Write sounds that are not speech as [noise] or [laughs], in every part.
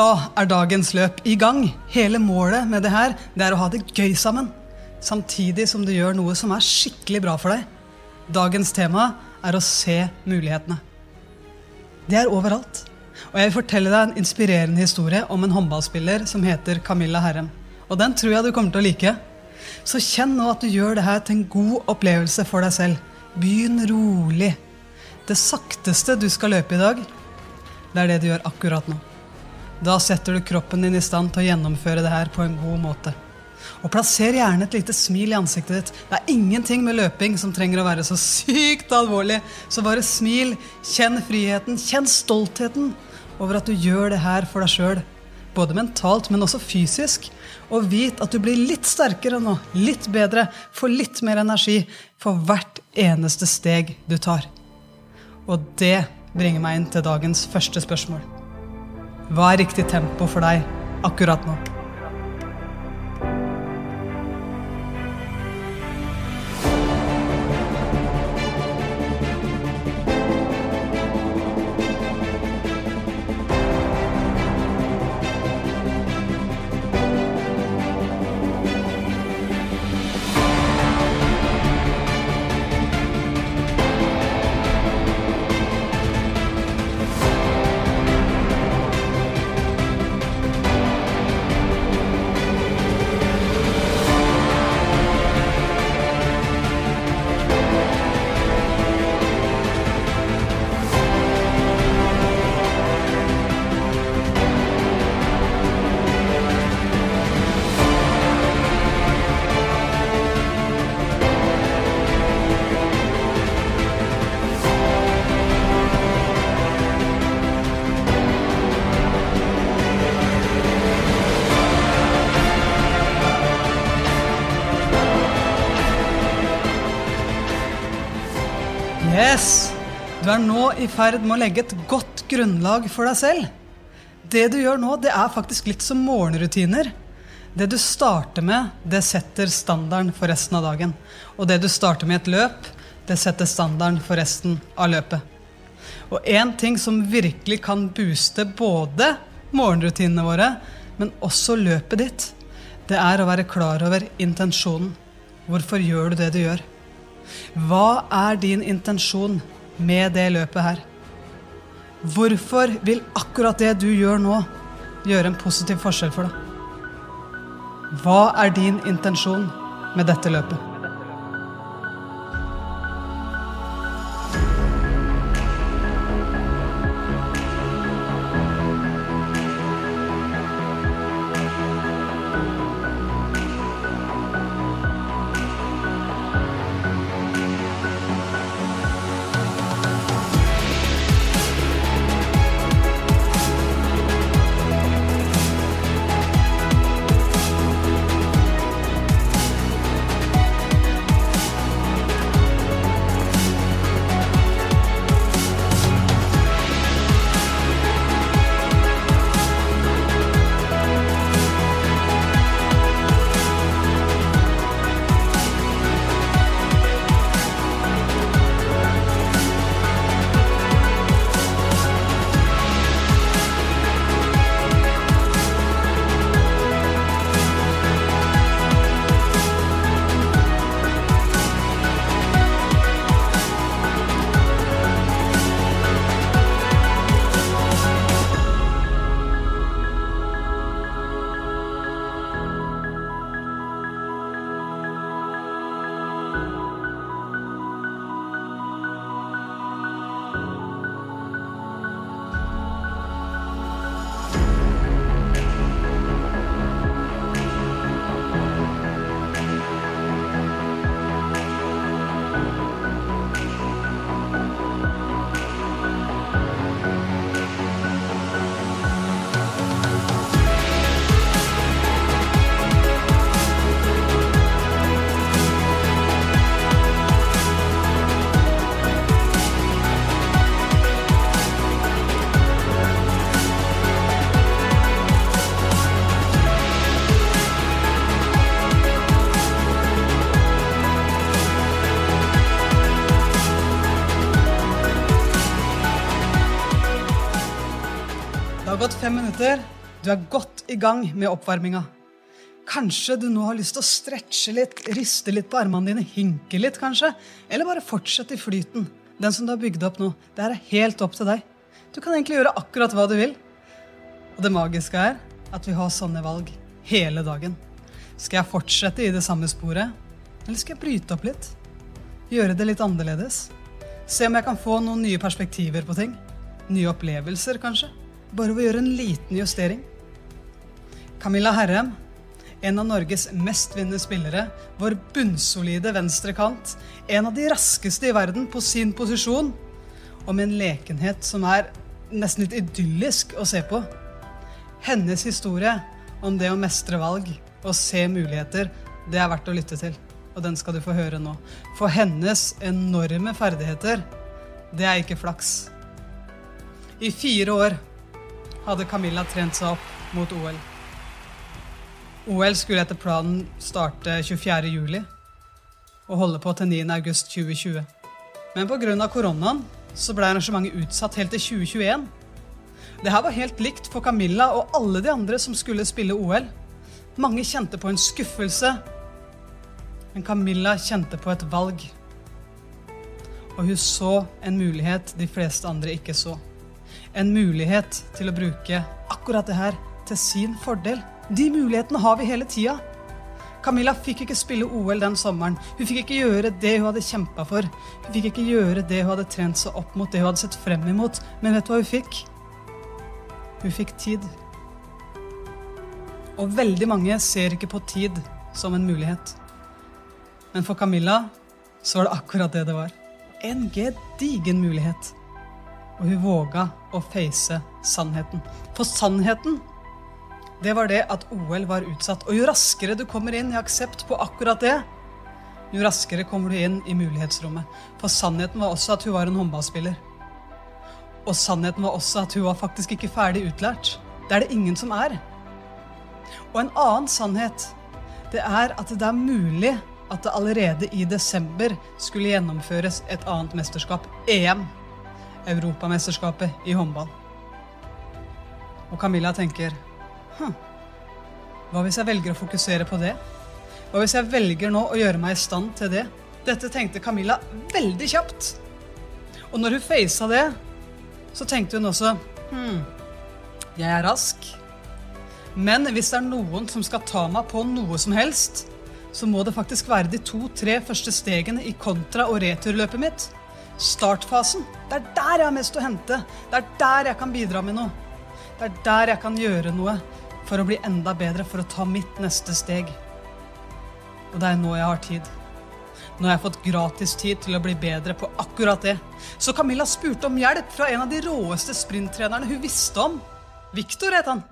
Da er dagens løp i gang. Hele målet med det her det er å ha det gøy sammen. Samtidig som du gjør noe som er skikkelig bra for deg. Dagens tema er å se mulighetene. Det er overalt. Og jeg vil fortelle deg en inspirerende historie om en håndballspiller som heter Camilla Herrem. Og den tror jeg du kommer til å like. Så kjenn nå at du gjør det her til en god opplevelse for deg selv. Begynn rolig. Det sakteste du skal løpe i dag, det er det du gjør akkurat nå. Da setter du kroppen din i stand til å gjennomføre det her på en god måte. Og plasser gjerne et lite smil i ansiktet ditt. Det er ingenting med løping som trenger å være så sykt alvorlig. Så bare smil, kjenn friheten, kjenn stoltheten over at du gjør det her for deg sjøl. Både mentalt, men også fysisk. Og vit at du blir litt sterkere nå, litt bedre, får litt mer energi for hvert eneste steg du tar. Og det bringer meg inn til dagens første spørsmål. Hva er riktig tempo for deg akkurat nå? Er nå i ferd med å legge et godt grunnlag for deg selv. Det du gjør nå, det er faktisk litt som morgenrutiner. Det du starter med, det setter standarden for resten av dagen. Og det du starter med i et løp, det setter standarden for resten av løpet. Og én ting som virkelig kan booste både morgenrutinene våre, men også løpet ditt, det er å være klar over intensjonen. Hvorfor gjør du det du gjør? Hva er din intensjon med det løpet her? Hvorfor vil akkurat det du gjør nå, gjøre en positiv forskjell for deg? Hva er din intensjon med dette løpet? Gått. Du er godt i gang med oppvarminga. Kanskje du nå har lyst til å stretche litt, riste litt på armene dine, hinke litt kanskje, eller bare fortsette i flyten, den som du har bygd opp nå. Det er helt opp til deg. Du kan egentlig gjøre akkurat hva du vil. Og det magiske er at vi har sånne valg hele dagen. Skal jeg fortsette i det samme sporet, eller skal jeg bryte opp litt? Gjøre det litt annerledes? Se om jeg kan få noen nye perspektiver på ting. Nye opplevelser, kanskje. Bare ved å gjøre en liten justering. Camilla Herrem, en av Norges mestvinnende spillere, vår bunnsolide venstrekant, en av de raskeste i verden på sin posisjon, og med en lekenhet som er nesten litt idyllisk å se på. Hennes historie om det å mestre valg og se muligheter, det er verdt å lytte til. Og den skal du få høre nå. For hennes enorme ferdigheter, det er ikke flaks. I fire år hadde Camilla trent seg opp mot OL. OL skulle etter planen starte 24.07. og holde på til 9.8.2020. Men pga. koronaen så ble arrangementet utsatt helt til 2021. Det her var helt likt for Camilla og alle de andre som skulle spille OL. Mange kjente på en skuffelse, men Camilla kjente på et valg. Og hun så en mulighet de fleste andre ikke så. En mulighet til å bruke akkurat det her til sin fordel. De mulighetene har vi hele tida. Camilla fikk ikke spille OL den sommeren. Hun fikk ikke gjøre det hun hadde kjempa for. Hun fikk ikke gjøre det hun hadde trent seg opp mot, det hun hadde sett frem imot. Men vet du hva hun fikk? Hun fikk tid. Og veldig mange ser ikke på tid som en mulighet. Men for Camilla så var det akkurat det det var. En gedigen mulighet. Og hun våga å face sannheten. For sannheten det var det at OL var utsatt. Og jo raskere du kommer inn i aksept på akkurat det, jo raskere kommer du inn i mulighetsrommet. For sannheten var også at hun var en håndballspiller. Og sannheten var også at hun var faktisk ikke ferdig utlært. Det er det ingen som er. Og en annen sannhet, det er at det er mulig at det allerede i desember skulle gjennomføres et annet mesterskap, EM. Europamesterskapet i håndball. Og Camilla tenker hm, hva hvis jeg velger å fokusere på det? Hva hvis jeg velger nå å gjøre meg i stand til det? Dette tenkte Camilla veldig kjapt. Og når hun faca det, så tenkte hun også hm, jeg er rask. Men hvis det er noen som skal ta meg på noe som helst, så må det faktisk være de to-tre første stegene i kontra- og returløpet mitt. Startfasen. Det er der jeg har mest å hente. Det er der jeg kan bidra med noe. Det er der jeg kan gjøre noe for å bli enda bedre, for å ta mitt neste steg. Og det er nå jeg har tid. Nå har jeg fått gratis tid til å bli bedre på akkurat det. Så Camilla spurte om hjelp fra en av de råeste sprinttrenerne hun visste om. Victor het han.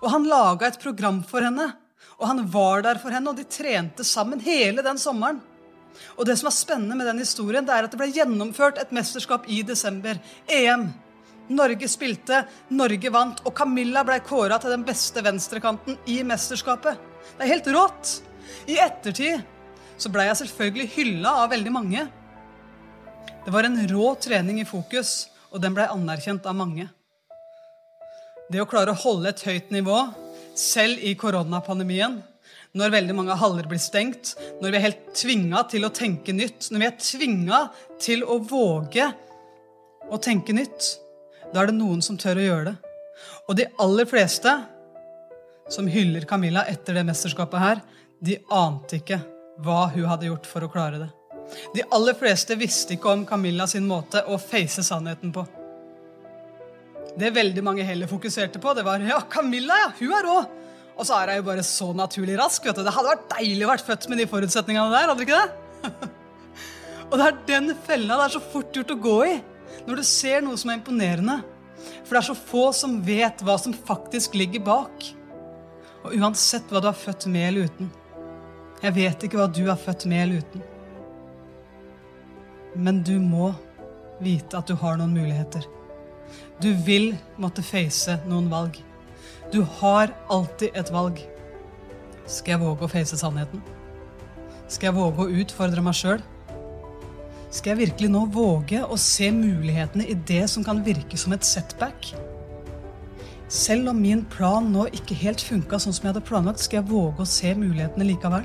Og han laga et program for henne. Og han var der for henne, og de trente sammen hele den sommeren. Og det som er spennende med den historien, det er at det ble gjennomført et mesterskap i desember. EM. Norge spilte, Norge vant, og Camilla ble kåra til den beste venstrekanten i mesterskapet. Det er helt rått! I ettertid så ble jeg selvfølgelig hylla av veldig mange. Det var en rå trening i fokus, og den ble anerkjent av mange. Det å klare å holde et høyt nivå, selv i koronapandemien, når veldig mange haller blir stengt, når vi er helt tvinga til å tenke nytt, når vi er tvinga til å våge å tenke nytt, da er det noen som tør å gjøre det. Og de aller fleste som hyller Camilla etter det mesterskapet her, de ante ikke hva hun hadde gjort for å klare det. De aller fleste visste ikke om Camilla sin måte å face sannheten på. Det veldig mange heller fokuserte på, det var ja, Camilla, ja, hun er rå. Og så er hun jo bare så naturlig rask. vet du. Det hadde vært deilig å vært født med de forutsetningene der. hadde ikke det? [laughs] og det er den fella det er så fort gjort å gå i når du ser noe som er imponerende. For det er så få som vet hva som faktisk ligger bak. Og uansett hva du har født med eller uten. Jeg vet ikke hva du har født med eller uten. Men du må vite at du har noen muligheter. Du vil måtte face noen valg. Du har alltid et valg. Skal jeg våge å face sannheten? Skal jeg våge å utfordre meg sjøl? Skal jeg virkelig nå våge å se mulighetene i det som kan virke som et setback? Selv om min plan nå ikke helt funka sånn som jeg hadde planlagt, skal jeg våge å se mulighetene likevel.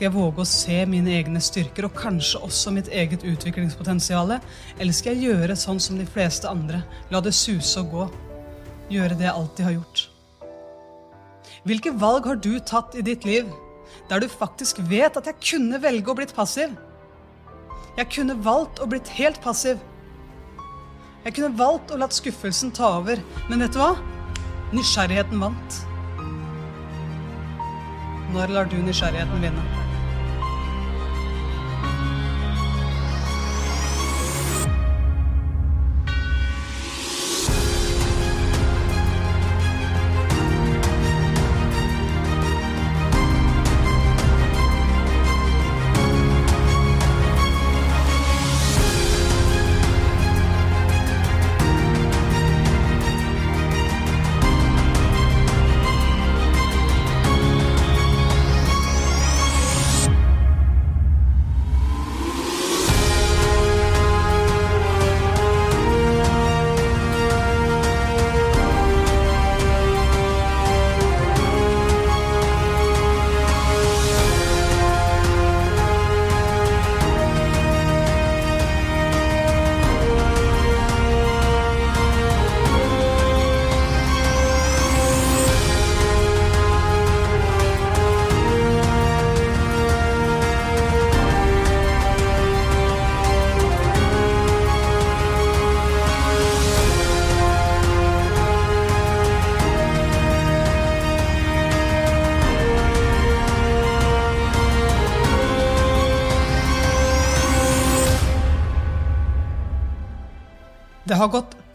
Skal jeg våge å se mine egne styrker og kanskje også mitt eget utviklingspotensial? Eller skal jeg gjøre sånn som de fleste andre, la det suse og gå? Gjøre det jeg alltid har gjort? Hvilke valg har du tatt i ditt liv der du faktisk vet at jeg kunne velge å blitt passiv? Jeg kunne valgt å blitt helt passiv. Jeg kunne valgt å latt skuffelsen ta over, men vet du hva? Nysgjerrigheten vant. Når lar du nysgjerrigheten vinne?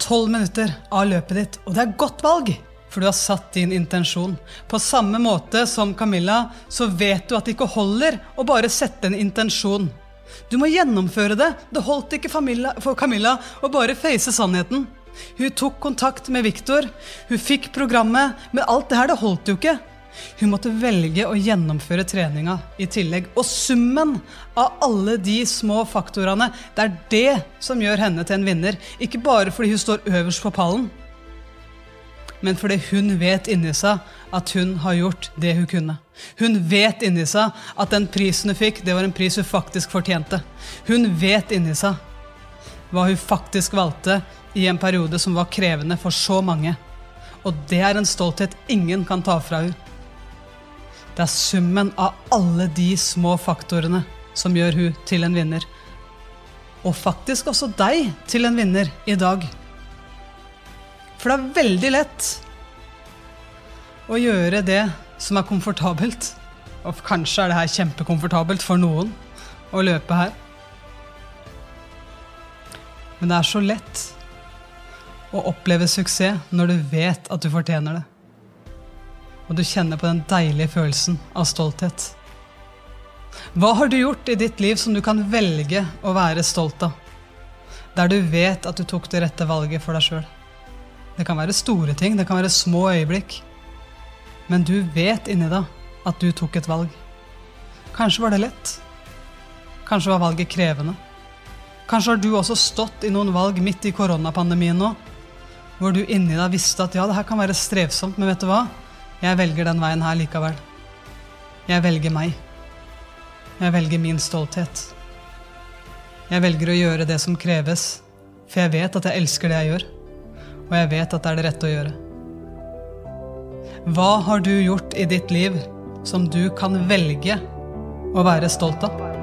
Tolv minutter av løpet ditt, og det er godt valg. For du har satt din intensjon. På samme måte som Camilla, så vet du at det ikke holder å bare sette en intensjon. Du må gjennomføre det. Det holdt ikke for Camilla å bare face sannheten. Hun tok kontakt med Viktor, hun fikk programmet, men alt det her det holdt jo ikke. Hun måtte velge å gjennomføre treninga i tillegg. Og summen av alle de små faktorene, det er det som gjør henne til en vinner. Ikke bare fordi hun står øverst på pallen, men fordi hun vet inni seg at hun har gjort det hun kunne. Hun vet inni seg at den prisen hun fikk, det var en pris hun faktisk fortjente. Hun vet inni seg hva hun faktisk valgte i en periode som var krevende for så mange. Og det er en stolthet ingen kan ta fra henne. Det er summen av alle de små faktorene som gjør hun til en vinner. Og faktisk også deg til en vinner i dag. For det er veldig lett å gjøre det som er komfortabelt. Og kanskje er det her kjempekomfortabelt for noen å løpe her. Men det er så lett å oppleve suksess når du vet at du fortjener det og du kjenner på den deilige følelsen av stolthet. Hva har du gjort i ditt liv som du kan velge å være stolt av? Der du vet at du tok det rette valget for deg sjøl. Det kan være store ting, det kan være små øyeblikk. Men du vet inni deg at du tok et valg. Kanskje var det lett. Kanskje var valget krevende. Kanskje har du også stått i noen valg midt i koronapandemien nå, hvor du inni deg visste at ja, det her kan være strevsomt, men vet du hva? Jeg velger den veien her likevel. Jeg velger meg. Jeg velger min stolthet. Jeg velger å gjøre det som kreves, for jeg vet at jeg elsker det jeg gjør. Og jeg vet at det er det rette å gjøre. Hva har du gjort i ditt liv som du kan velge å være stolt av?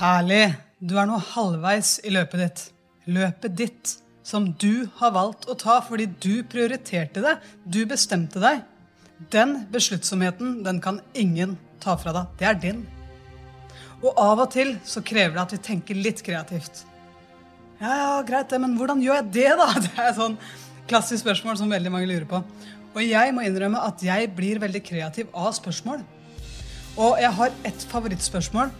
Herlig. Du er nå halvveis i løpet ditt. løpet ditt som du har valgt å ta fordi du prioriterte det, du bestemte deg, den besluttsomheten den kan ingen ta fra deg. Det er din. Og av og til så krever det at vi tenker litt kreativt. Ja, ja, greit det, men hvordan gjør jeg det, da? [laughs] Det er et sånn klassisk spørsmål som veldig mange lurer på. Og jeg må innrømme at jeg blir veldig kreativ av spørsmål. Og jeg har ett favorittspørsmål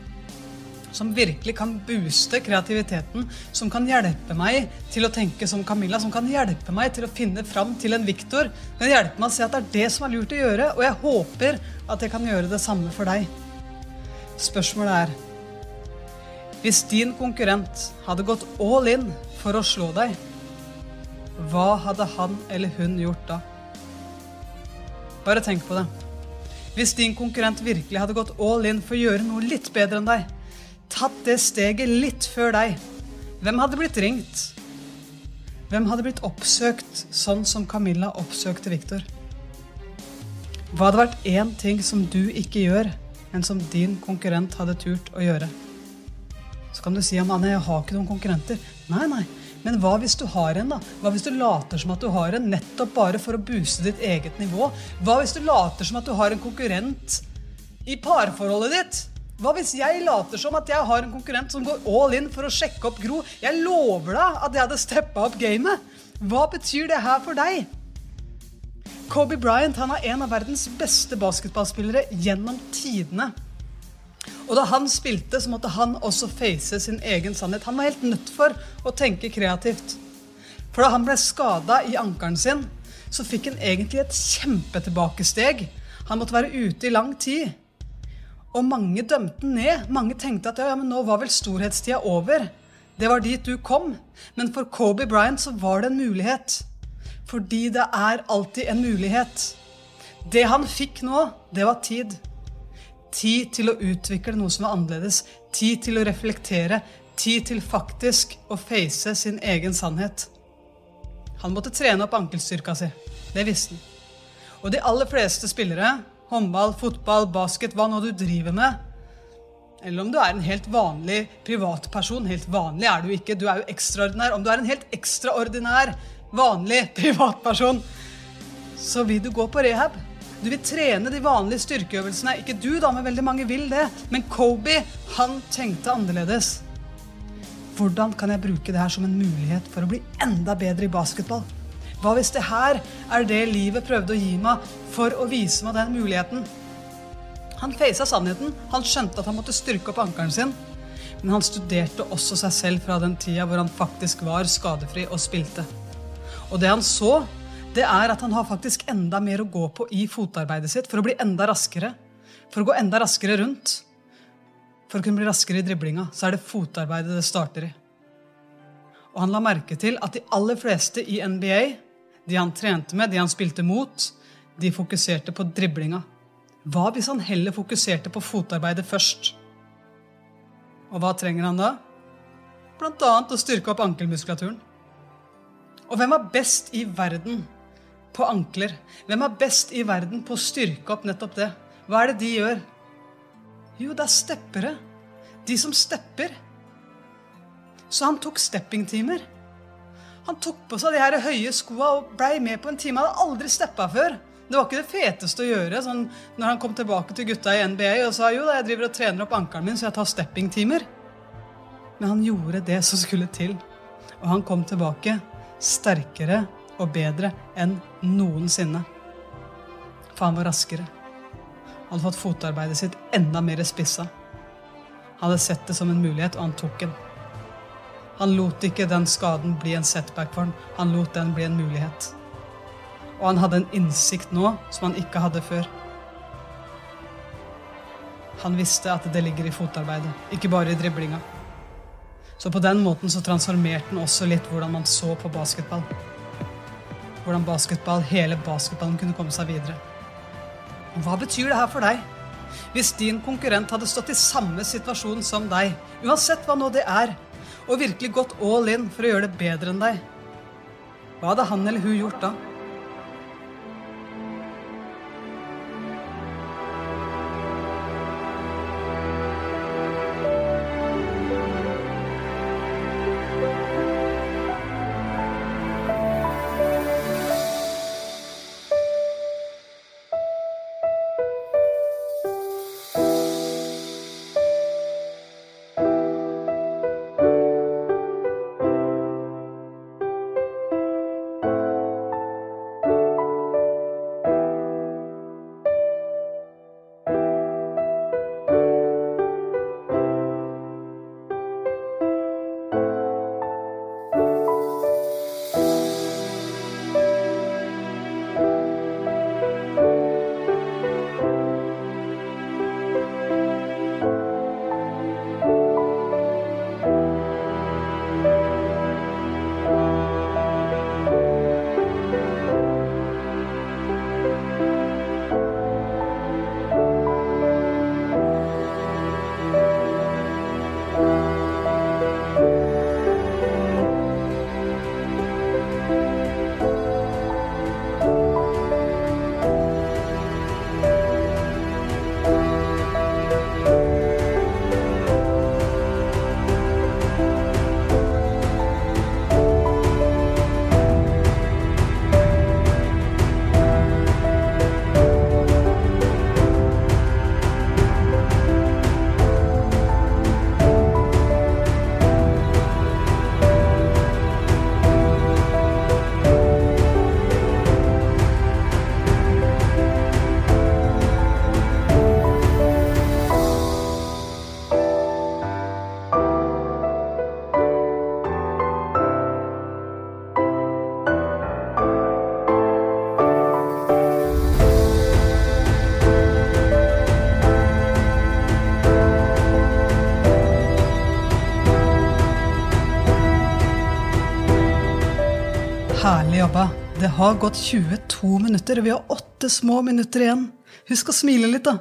som virkelig kan booste kreativiteten, som kan hjelpe meg til å tenke som Camilla, som kan hjelpe meg til å finne fram til en Viktor. Kan hjelpe meg å se at det er det som er lurt å gjøre, og jeg håper at jeg kan gjøre det samme for deg. Spørsmålet er Hvis din konkurrent hadde gått all in for å slå deg, hva hadde han eller hun gjort da? Bare tenk på det. Hvis din konkurrent virkelig hadde gått all in for å gjøre noe litt bedre enn deg, tatt det steget litt før deg, hvem hadde blitt ringt? Hvem hadde blitt oppsøkt sånn som Camilla oppsøkte Viktor? Hva hadde vært én ting som du ikke gjør, men som din konkurrent hadde turt å gjøre? Så kan du si at jeg har ikke noen konkurrenter. Nei, nei. Men hva hvis du har en? da? Hva hvis du later som at du har en nettopp bare for å booste ditt eget nivå? Hva hvis du later som at du har en konkurrent i parforholdet ditt? Hva hvis jeg later som at jeg har en konkurrent som går all in for å sjekke opp Gro? Jeg lover deg at jeg hadde steppa opp gamet. Hva betyr det her for deg? Kobe Bryant han er en av verdens beste basketballspillere gjennom tidene. Og da han spilte, så måtte han også face sin egen sannhet. Han var helt nødt for å tenke kreativt. For da han ble skada i ankelen sin, så fikk han egentlig et kjempetilbakesteg. Han måtte være ute i lang tid. Og mange dømte den ned. Mange tenkte at ja, men nå var vel storhetstida over. Det var dit du kom. Men for Kobe Bryant så var det en mulighet. Fordi det er alltid en mulighet. Det han fikk nå, det var tid. Tid til å utvikle noe som var annerledes. Tid til å reflektere. Tid til faktisk å face sin egen sannhet. Han måtte trene opp ankelstyrka si. Det visste han. Og de aller fleste spillere håndball, fotball, basket, hva nå du driver med. Eller om du er en helt vanlig privatperson. Helt vanlig er du ikke, du er jo ekstraordinær. Om du er en helt ekstraordinær, vanlig [laughs] privatperson, så vil du gå på rehab. Du vil trene de vanlige styrkeøvelsene. Ikke du, da, men veldig mange vil det. Men Kobe, han tenkte annerledes. Hvordan kan jeg bruke det her som en mulighet for å bli enda bedre i basketball? Hva hvis det her er det livet prøvde å gi meg for å vise meg den muligheten? Han feisa sannheten. Han skjønte at han måtte styrke opp ankelen sin. Men han studerte også seg selv fra den tida hvor han faktisk var skadefri og spilte. Og det han så, det er at han har faktisk enda mer å gå på i fotarbeidet sitt for å bli enda raskere. For å gå enda raskere rundt. For å kunne bli raskere i driblinga, så er det fotarbeidet det starter i. Og han la merke til at de aller fleste i NBA de han trente med, de han spilte mot, de fokuserte på driblinga. Hva hvis han heller fokuserte på fotarbeidet først? Og hva trenger han da? Blant annet å styrke opp ankelmuskulaturen. Og hvem er best i verden på ankler? Hvem er best i verden på å styrke opp nettopp det? Hva er det de gjør? Jo, det er steppere. De som stepper. Så han tok steppingtimer. Han tok på seg de her høye skoa og blei med på en time. Han hadde aldri steppa før. Det var ikke det feteste å gjøre sånn, når han kom tilbake til gutta i NBA og sa jo da, jeg driver og trener opp ankelen min, så jeg tar steppingtimer. Men han gjorde det som skulle til. Og han kom tilbake sterkere og bedre enn noensinne. For han var raskere. Han hadde fått fotarbeidet sitt enda mer spissa. Han hadde sett det som en mulighet, og han tok den. Han lot ikke den skaden bli en setback for han. Han lot den bli en mulighet. Og han hadde en innsikt nå som han ikke hadde før. Han visste at det ligger i fotarbeidet, ikke bare i driblinga. Så på den måten så transformerte han også litt hvordan man så på basketball. Hvordan basketball, hele basketballen kunne komme seg videre. Hva betyr det her for deg? Hvis din konkurrent hadde stått i samme situasjon som deg, uansett hva nå det er, og virkelig gått all in for å gjøre det bedre enn deg, hva hadde han eller hun gjort da? Har gått 22 minutter, og vi har åtte små minutter igjen. Husk å smile litt, da.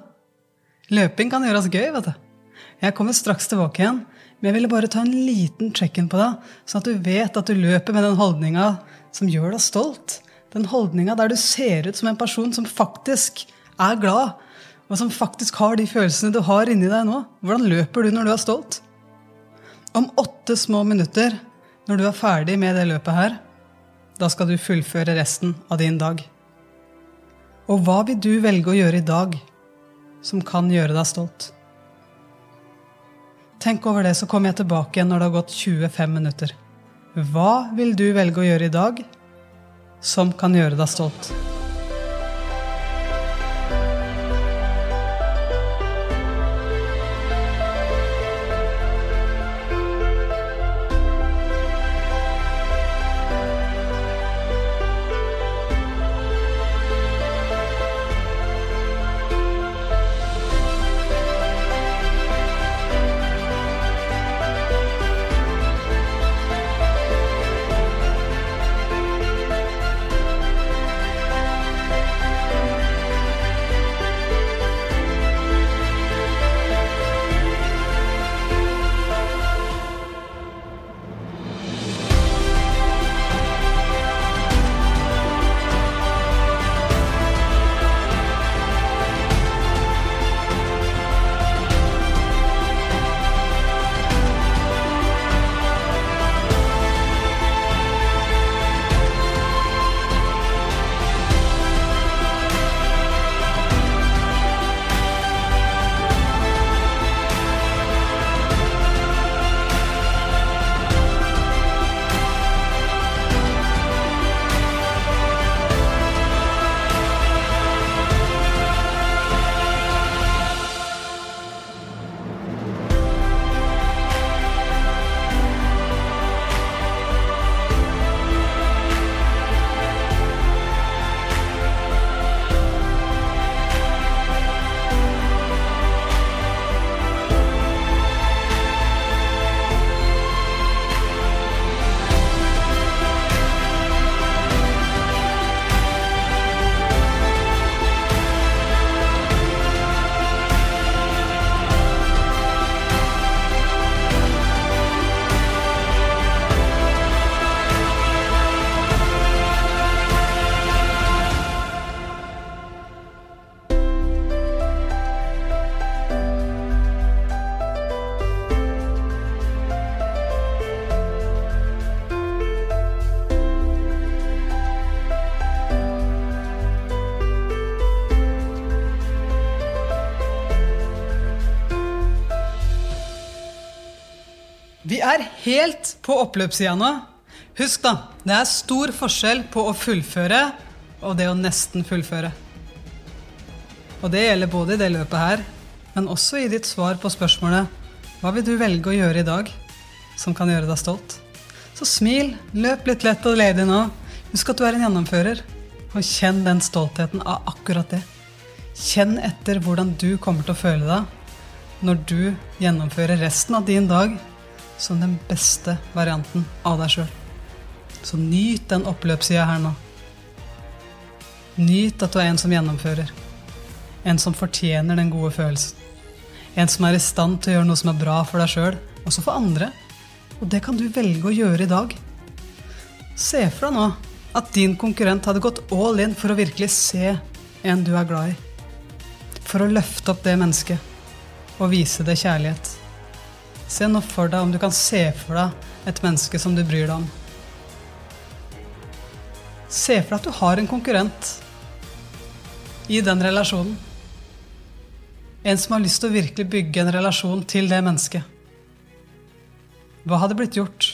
Løping kan gjøres gøy, vet du. Jeg kommer straks tilbake igjen, men jeg ville bare ta en liten check-in på deg, sånn at du vet at du løper med den holdninga som gjør deg stolt. Den holdninga der du ser ut som en person som faktisk er glad, og som faktisk har de følelsene du har inni deg nå. Hvordan løper du når du er stolt? Om åtte små minutter, når du er ferdig med det løpet her, da skal du fullføre resten av din dag. Og hva vil du velge å gjøre i dag som kan gjøre deg stolt? Tenk over det, så kommer jeg tilbake igjen når det har gått 25 minutter. Hva vil du velge å gjøre i dag som kan gjøre deg stolt? Er helt på oppløpssida nå. Husk, da, det er stor forskjell på å fullføre og det å nesten fullføre. Og det gjelder både i det løpet her, men også i ditt svar på spørsmålet hva vil du velge å gjøre i dag som kan gjøre deg stolt? Så smil, løp litt lett og ledig nå. Husk at du er en gjennomfører, og kjenn den stoltheten av akkurat det. Kjenn etter hvordan du kommer til å føle deg når du gjennomfører resten av din dag som den beste varianten av deg sjøl. Så nyt den oppløpssida her nå. Nyt at du er en som gjennomfører. En som fortjener den gode følelsen. En som er i stand til å gjøre noe som er bra for deg sjøl, også for andre. Og det kan du velge å gjøre i dag. Se for deg nå at din konkurrent hadde gått all in for å virkelig se en du er glad i. For å løfte opp det mennesket og vise det kjærlighet. Se nå for deg om du kan se for deg et menneske som du bryr deg om. Se for deg at du har en konkurrent i den relasjonen. En som har lyst til å virkelig bygge en relasjon til det mennesket. Hva hadde blitt gjort?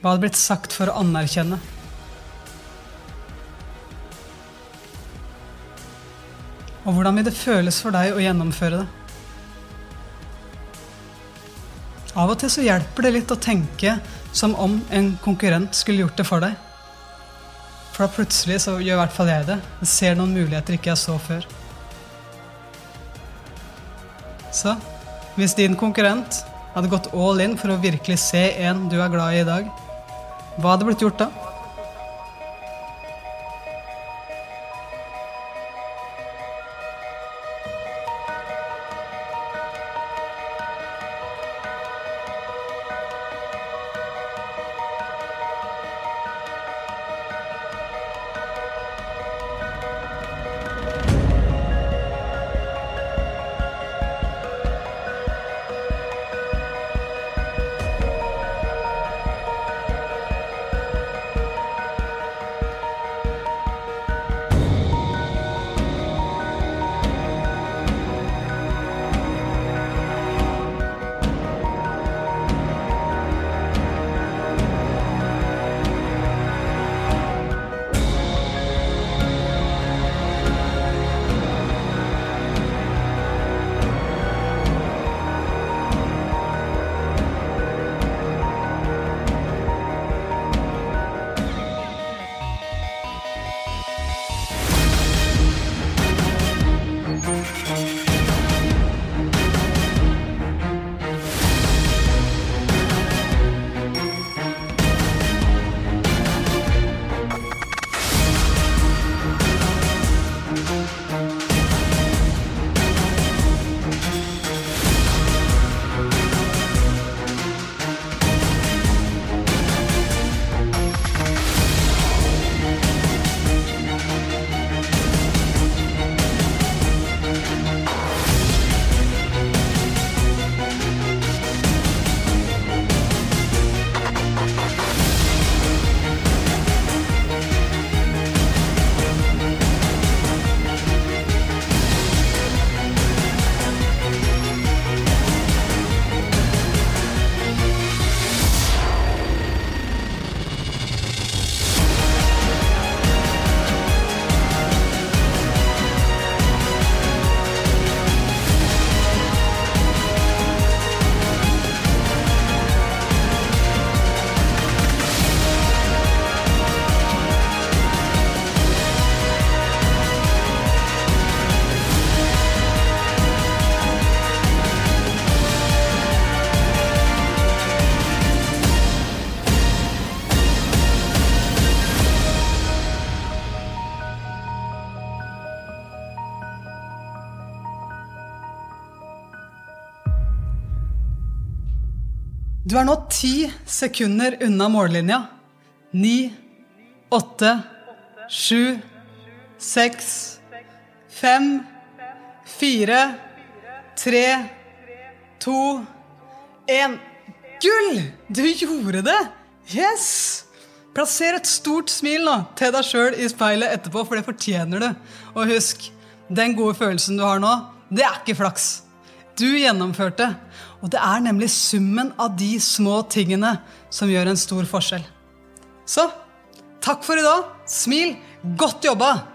Hva hadde blitt sagt for å anerkjenne? Og hvordan vil det føles for deg å gjennomføre det? Av og til så hjelper det litt å tenke som om en konkurrent skulle gjort det for deg. For da plutselig så gjør i hvert fall jeg det. Jeg ser noen muligheter ikke jeg så før. Så hvis din konkurrent hadde gått all in for å virkelig se en du er glad i i dag, hva hadde blitt gjort da? Du er nå ti sekunder unna mållinja. Ni, åtte, sju, seks, fem, fire, tre, to, én. Gull! Du gjorde det! Yes! Plasser et stort smil nå til deg sjøl i speilet etterpå, for det fortjener du. Og husk, den gode følelsen du har nå, det er ikke flaks. Du gjennomførte. Og det er nemlig summen av de små tingene som gjør en stor forskjell. Så takk for i dag. Smil. Godt jobba!